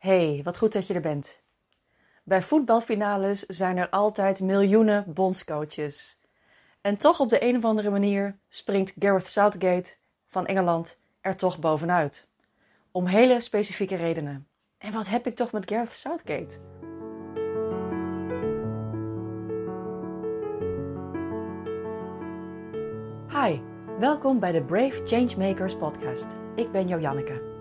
Hey, wat goed dat je er bent. Bij voetbalfinales zijn er altijd miljoenen bondscoaches. En toch op de een of andere manier springt Gareth Southgate van Engeland er toch bovenuit. Om hele specifieke redenen. En wat heb ik toch met Gareth Southgate? Hi, welkom bij de Brave Changemakers podcast. Ik ben Janneke.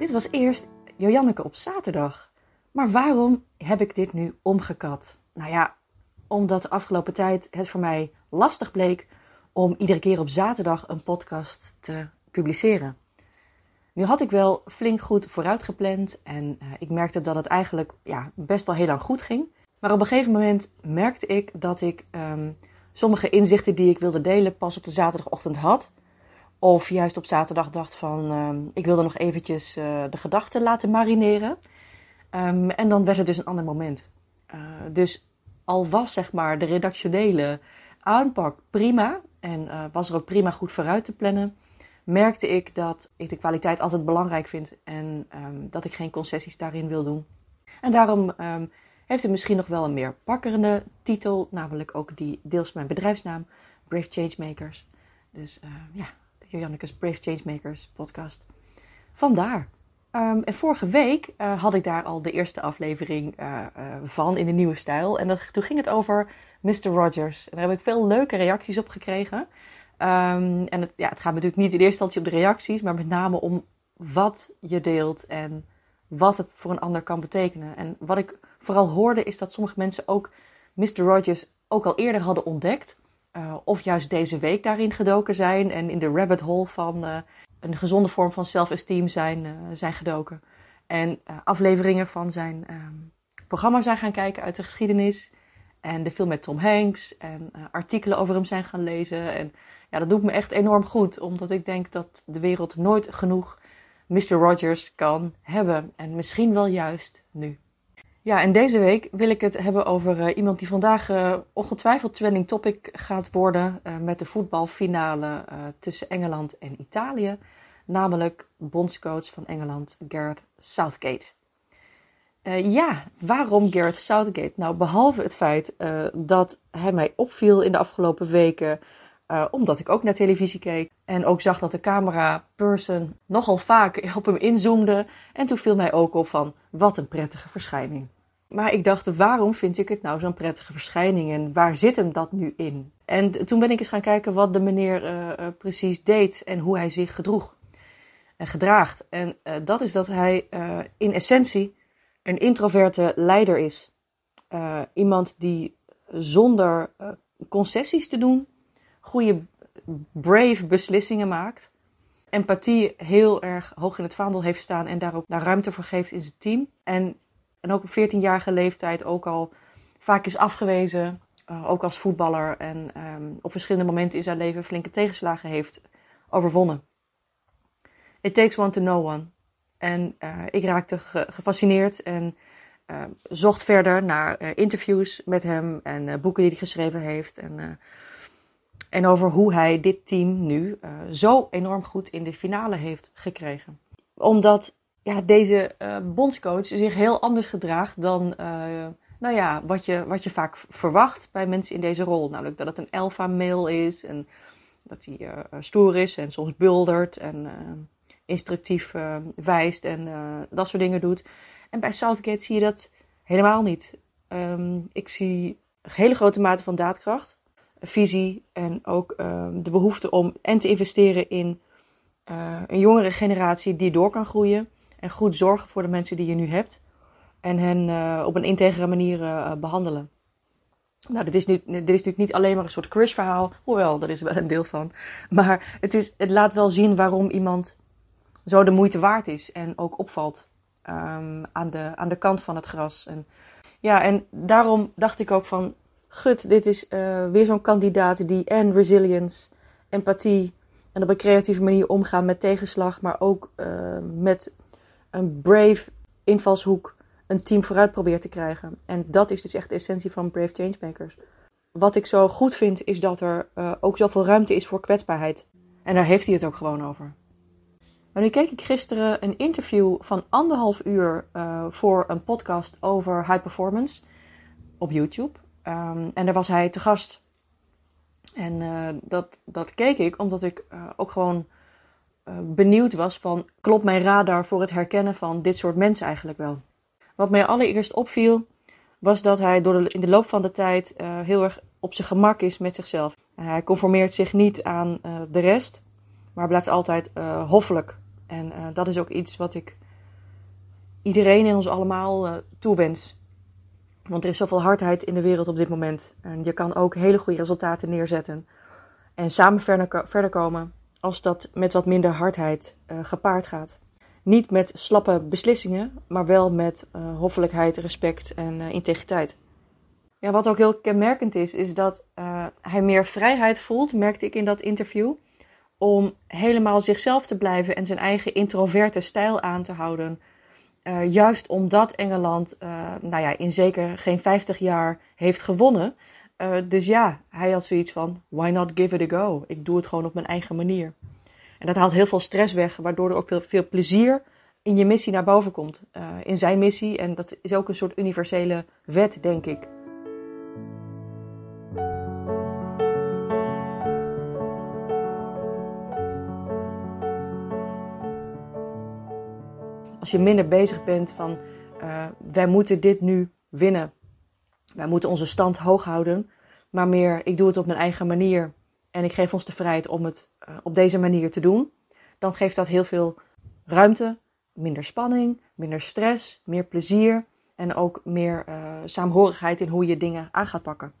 Dit was eerst Jojanneke op zaterdag. Maar waarom heb ik dit nu omgekat? Nou ja, omdat de afgelopen tijd het voor mij lastig bleek om iedere keer op zaterdag een podcast te publiceren. Nu had ik wel flink goed vooruit gepland en uh, ik merkte dat het eigenlijk ja, best wel heel lang goed ging. Maar op een gegeven moment merkte ik dat ik um, sommige inzichten die ik wilde delen pas op de zaterdagochtend had. Of juist op zaterdag dacht van, uh, ik wilde nog eventjes uh, de gedachten laten marineren. Um, en dan werd het dus een ander moment. Uh, dus al was zeg maar de redactionele aanpak prima en was er ook prima goed vooruit te plannen, merkte ik dat ik de kwaliteit altijd belangrijk vind en um, dat ik geen concessies daarin wil doen. En daarom um, heeft het misschien nog wel een meer pakkerende titel, namelijk ook die deels mijn bedrijfsnaam, Brave Changemakers. Dus ja, Jojanneke's Brave Changemakers podcast. Vandaar. Um, en vorige week uh, had ik daar al de eerste aflevering uh, uh, van in de nieuwe stijl. En dat, toen ging het over Mr. Rogers. En daar heb ik veel leuke reacties op gekregen. Um, en het, ja, het gaat natuurlijk niet in eerste instantie op de reacties, maar met name om wat je deelt en wat het voor een ander kan betekenen. En wat ik vooral hoorde is dat sommige mensen ook Mr. Rogers ook al eerder hadden ontdekt. Uh, of juist deze week daarin gedoken zijn en in de rabbit hole van uh, een gezonde vorm van self-esteem zijn, uh, zijn gedoken. En afleveringen van zijn programma zijn gaan kijken uit de geschiedenis. En de film met Tom Hanks. En artikelen over hem zijn gaan lezen. En ja, dat doet me echt enorm goed. Omdat ik denk dat de wereld nooit genoeg Mr. Rogers kan hebben. En misschien wel juist nu. Ja, en deze week wil ik het hebben over uh, iemand die vandaag uh, ongetwijfeld trending topic gaat worden uh, met de voetbalfinale tussen Engeland en Italië, namelijk bondscoach van Engeland Gareth Southgate. ja, waarom Gareth Southgate? Nou, behalve het feit dat hij mij opviel in de afgelopen weken, omdat ik ook naar televisie keek en ook zag dat de camera person nogal vaak op hem inzoomde. En toen viel mij ook op van wat een prettige verschijning. Maar ik dacht, waarom vind ik het nou zo'n prettige verschijning en waar zit hem dat nu in? En toen ben ik eens gaan kijken wat de meneer uh, uh, precies deed en hoe hij zich gedroeg en gedraagt. En dat is dat hij in essentie een introverte leider is. iemand die zonder concessies te doen goede, brave beslissingen maakt. Empathie heel erg hoog in het vaandel heeft staan en daar ook naar ruimte voor geeft in zijn team. En en ook op 14-jarige leeftijd ook al vaak is afgewezen, uh, ook als voetballer. En um, op verschillende momenten in zijn leven flinke tegenslagen heeft overwonnen. It takes one to know one. En uh, ik raakte ge gefascineerd en uh, zocht verder naar interviews met hem en boeken die hij geschreven heeft. En, en over hoe hij dit team nu zo enorm goed in de finale heeft gekregen. Omdat ja, deze uh, bondscoach zich heel anders gedraagt dan uh, nou ja, wat, je, wat je vaak verwacht bij mensen in deze rol. Namelijk dat het een alpha male is en dat hij stoer is en soms buldert en instructief wijst en dat soort dingen doet. En bij Southgate zie je dat helemaal niet. Um, ik zie een hele grote mate van daadkracht, visie en ook ehm, de behoefte om en te investeren in een jongere generatie die door kan groeien en goed zorgen voor de mensen die je nu hebt. En hen uh, op een integere manier uh, behandelen. Nou, dit is, nu, dit is natuurlijk niet alleen maar een soort crush-verhaal. Hoewel, daar is wel een deel van. Maar het, is, het laat wel zien waarom iemand zo de moeite waard is. En ook opvalt um, aan, de, aan de kant van het gras. En, ja, en daarom dacht ik ook van... Gut, dit is uh, weer zo'n kandidaat die en resilience, empathie... en op een creatieve manier omgaan met tegenslag... maar ook met een brave invalshoek een team vooruit probeert te krijgen. En dat is dus echt de essentie van Brave Changemakers. Wat ik zo goed vind, is dat er uh, ook zoveel ruimte is voor kwetsbaarheid. En daar heeft hij het ook gewoon over. Maar nu keek ik gisteren een interview van anderhalf uur voor een podcast over high performance op YouTube. Um, en daar was hij te gast. En uh, dat, dat keek ik omdat ik uh, ook gewoon benieuwd was van... klopt mijn radar voor het herkennen van dit soort mensen eigenlijk wel? Wat mij allereerst opviel was dat hij door in de loop van de tijd heel erg op zijn gemak is met zichzelf. hij conformeert zich niet aan de rest, maar blijft altijd hoffelijk en dat is ook iets wat ik iedereen en ons allemaal toewens. Want er is zoveel hardheid in de wereld op dit moment. En je kan ook hele goede resultaten neerzetten. En samen verder, komen als dat met wat minder hardheid uh, gepaard gaat. Niet met slappe beslissingen, maar wel met hoffelijkheid, respect en integriteit. Ja, wat ook heel kenmerkend is, is dat hij meer vrijheid voelt, merkte ik in dat interview om helemaal zichzelf te blijven en zijn eigen introverte stijl aan te houden. Uh, juist omdat Engeland, uh, nou ja, in zeker geen 50 jaar heeft gewonnen. Uh, dus ja, hij had zoiets van: why not give it a go? Ik doe het gewoon op mijn eigen manier. En dat haalt heel veel stress weg, waardoor er ook veel, veel plezier in je missie naar boven komt. in zijn missie. En dat is ook een soort universele wet, denk ik. Als je minder bezig bent van uh, wij moeten dit nu winnen. Wij moeten onze stand hoog houden. Maar meer, ik doe het op mijn eigen manier. En ik geef ons de vrijheid om het uh, op deze manier te doen. Dan geeft dat heel veel ruimte, minder spanning, minder stress, meer plezier. En ook meer uh, saamhorigheid in hoe je dingen aan gaat pakken.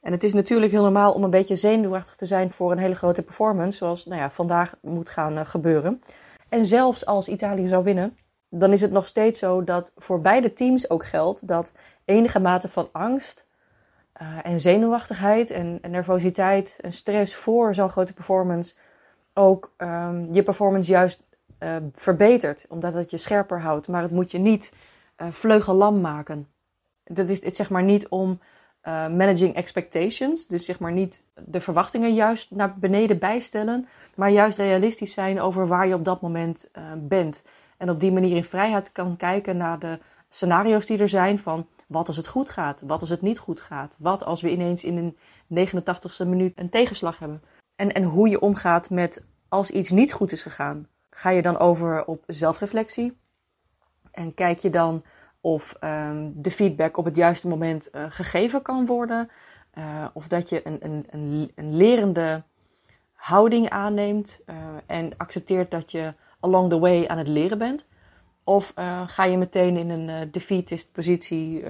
En het is natuurlijk heel normaal om een beetje zenuwachtig te zijn voor een hele grote performance. Zoals nou ja, vandaag moet gaan gebeuren. En zelfs als Italië zou winnen, dan is het nog steeds zo dat voor beide teams ook geldt dat enige mate van angst uh, en zenuwachtigheid en, nervositeit en stress voor zo'n grote performance ook um, je performance juist uh, verbetert, omdat het je scherper houdt. Maar het moet je niet uh, vleugellam maken. Dat is het zeg maar niet om managing expectations, dus zeg maar niet de verwachtingen juist naar beneden bijstellen, maar juist realistisch zijn over waar je op dat moment uh, bent. En op die manier in vrijheid kan kijken naar de scenario's die er zijn van wat als het goed gaat, wat als het niet goed gaat, wat als we ineens in een 89ste minuut een tegenslag hebben. En, en hoe je omgaat met als iets niet goed is gegaan. Ga je dan over op zelfreflectie en kijk je dan of um, de feedback op het juiste moment uh, gegeven kan worden. Uh, of dat je een, een, een, een lerende houding aanneemt uh, en accepteert dat je along the way aan het leren bent? Of uh, ga je meteen in een uh, defeatist positie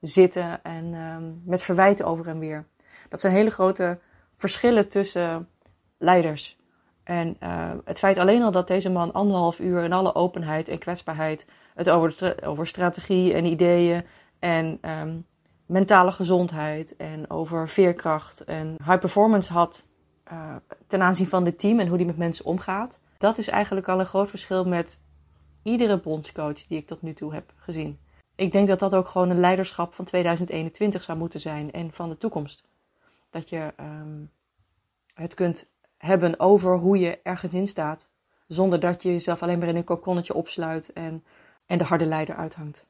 zitten en um, met verwijten over en weer? Dat zijn hele grote verschillen tussen leiders. En het feit alleen al dat deze man anderhalf uur in alle openheid en kwetsbaarheid het over, over strategie en ideeën en um, mentale gezondheid en over veerkracht en high performance had uh, ten aanzien van het team en hoe die met mensen omgaat. Dat is eigenlijk al een groot verschil met iedere bondscoach die ik tot nu toe heb gezien. Ik denk dat dat ook gewoon een leiderschap van 2021 zou moeten zijn en van de toekomst. Dat je um, het kunt hebben over hoe je ergens in staat, zonder dat je jezelf alleen maar in een kokonnetje opsluit en, en de harde leider uithangt.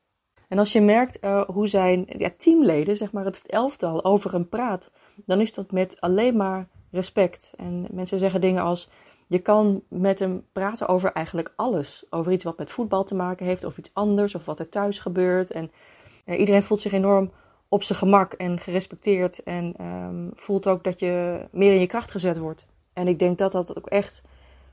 En als je merkt uh, hoe zijn ja, teamleden, zeg maar het elftal, over hem praat, dan is dat met alleen maar respect. En mensen zeggen dingen als: je kan met hem praten over eigenlijk alles. Over iets wat met voetbal te maken heeft, of iets anders, of wat er thuis gebeurt. En uh, iedereen voelt zich enorm op zijn gemak en gerespecteerd. En um, voelt ook dat je meer in je kracht gezet wordt. En ik denk dat dat ook echt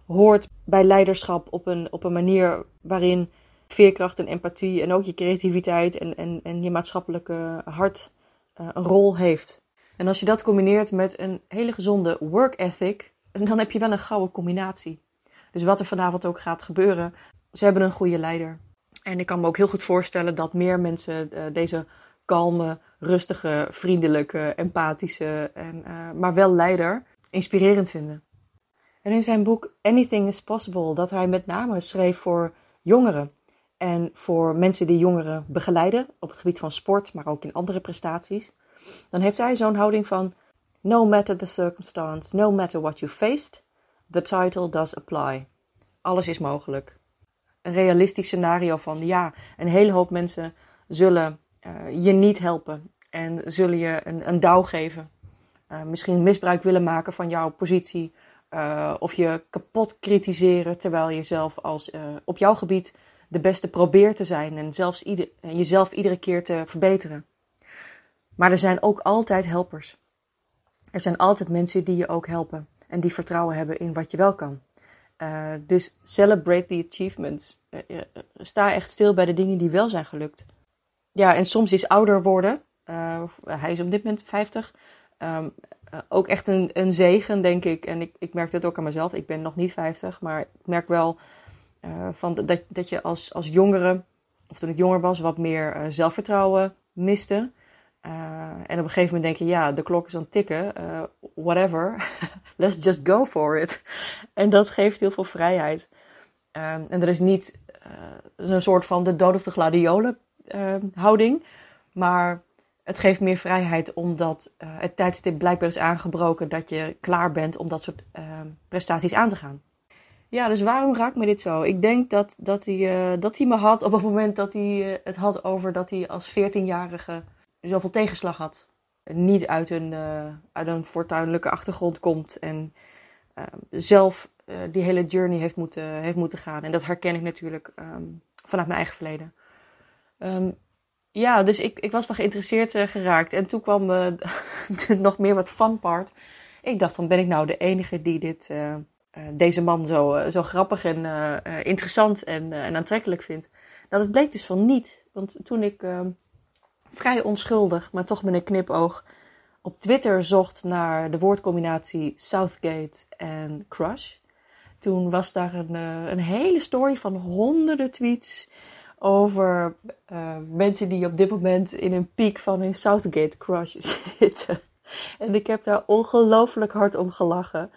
hoort bij leiderschap op een, op een manier waarin veerkracht en empathie en ook je creativiteit en, en, en je maatschappelijke hart uh, een rol heeft. En als je dat combineert met een hele gezonde work ethic, dan heb je wel een gouden combinatie. Dus wat er vanavond ook gaat gebeuren, ze hebben een goede leider. En ik kan me ook heel goed voorstellen dat meer mensen uh, deze kalme, rustige, vriendelijke, empathische, en, uh, maar wel leider inspirerend vinden. En in zijn boek Anything is Possible, dat hij met name schreef voor jongeren. En voor mensen die jongeren begeleiden op het gebied van sport, maar ook in andere prestaties dan heeft hij zo'n houding van: No matter the circumstance, no matter what you faced, the title does apply. alles is mogelijk. Een realistisch scenario van ja, een hele hoop mensen zullen uh, je niet helpen en zullen je een, een douw geven. Uh, misschien misbruik willen maken van jouw positie. Uh, of je kapot kritiseren terwijl je zelf als op jouw gebied de beste probeert te zijn en zelfs jezelf iedere keer te verbeteren. Maar er zijn ook altijd helpers. Er zijn altijd mensen die je ook helpen en die vertrouwen hebben in wat je wel kan. Uh, dus celebrate the achievements. Uh, sta echt stil bij de dingen die wel zijn gelukt. Ja, en soms is ouder worden, hij is op dit moment 50, um, ook echt een, een zegen, denk ik. En ik, ik merk dat ook aan mezelf. Ik ben nog niet 50, maar ik merk wel van dat, dat je als, als jongere, of toen ik jonger was, wat meer zelfvertrouwen miste. Uh, en op een gegeven moment denk je, ja, de klok is aan het tikken, uh, whatever, let's just go for it. En dat geeft heel veel vrijheid. Um, en er is niet uh, een soort van de dood of de gladiolen houding, maar het geeft meer vrijheid omdat het tijdstip blijkbaar is aangebroken dat je klaar bent om dat soort ehm, prestaties aan te gaan. Ja, dus waarom raakt me dit zo? Ik denk dat, dat, hij, dat hij me had op het moment dat hij het had over dat hij als 14-jarige zoveel tegenslag had. Niet uit een, uh, uit een fortuinlijke achtergrond komt en uh, zelf uh, die hele journey heeft moeten, heeft moeten gaan. En dat herken ik natuurlijk um, vanuit mijn eigen verleden. Um, ja, dus ik, ik was wel geïnteresseerd geraakt. En toen kwam nog meer wat fun part. Ik dacht, dan ben ik nou de enige die dit, deze man zo, zo grappig en interessant en, en aantrekkelijk vindt. Nou, dat bleek dus van niet. Want toen ik ehm, vrij onschuldig, maar toch met een knipoog, op Twitter zocht naar de woordcombinatie Southgate en Crush. Toen was daar een, uh, een hele story van honderden tweets over uh, mensen die op dit moment in een piek van hun Southgate crush zitten. En ik heb daar ongelooflijk hard om gelachen.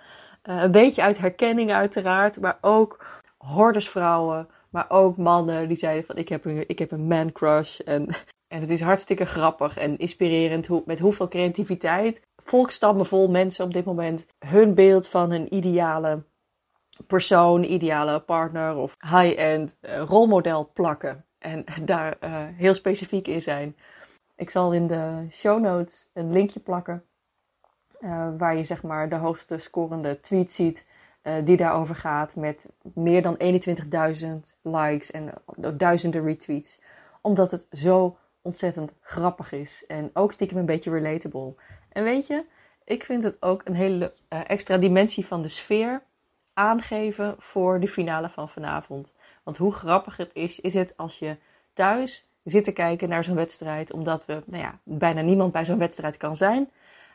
Uh, een beetje uit herkenning uiteraard, maar ook hordersvrouwen, maar ook mannen die zeiden van ik heb een, ik heb een man crush. En en het is hartstikke grappig en inspirerend hoe, met hoeveel creativiteit volkstammen vol mensen op dit moment hun beeld van een ideale persoon, ideale partner of high-end uh, rolmodel plakken. En daar uh, heel specifiek in zijn. Ik zal in de show notes een linkje plakken. Uh, waar je zeg maar de hoogste scorende tweet ziet. die daarover gaat met meer dan 21.000 likes en duizenden retweets. Omdat het zo ontzettend grappig is. En ook stiekem een beetje relatable. En weet je, ik vind het ook een hele uh, extra dimensie van de sfeer aangeven voor de finale van vanavond. Want hoe grappig het is, is het als je thuis zit te kijken naar zo'n wedstrijd, omdat we, nou ja, bijna niemand bij zo'n wedstrijd kan zijn.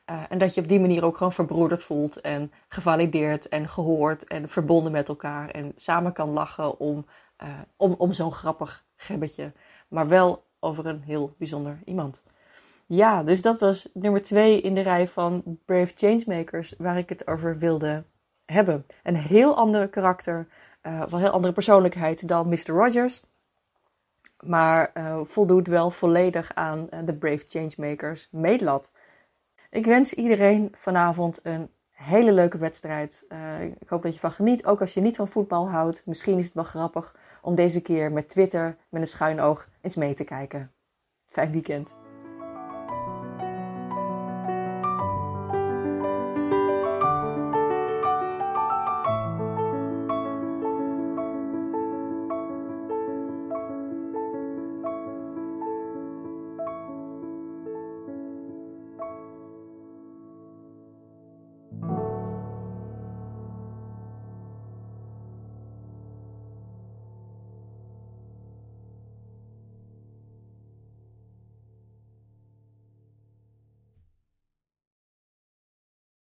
Uh, en dat je op die manier ook gewoon verbroederd voelt en gevalideerd en gehoord en verbonden met elkaar. En samen kan lachen om, uh, om, om zo'n grappig gebbetje. Maar wel over een heel bijzonder iemand. Ja, dus dat was nummer twee in de rij van Brave Changemakers waar ik het over wilde hebben. Een heel ander karakter, uh, wel een heel andere persoonlijkheid dan Mr. Rogers. Maar uh, voldoet wel volledig aan uh, de Brave Changemakers meetlat. Ik wens iedereen vanavond een hele leuke wedstrijd. ik hoop dat je van geniet, ook als je niet van voetbal houdt. Misschien is het wel grappig om deze keer met Twitter met een schuin oog eens mee te kijken. Fijn weekend.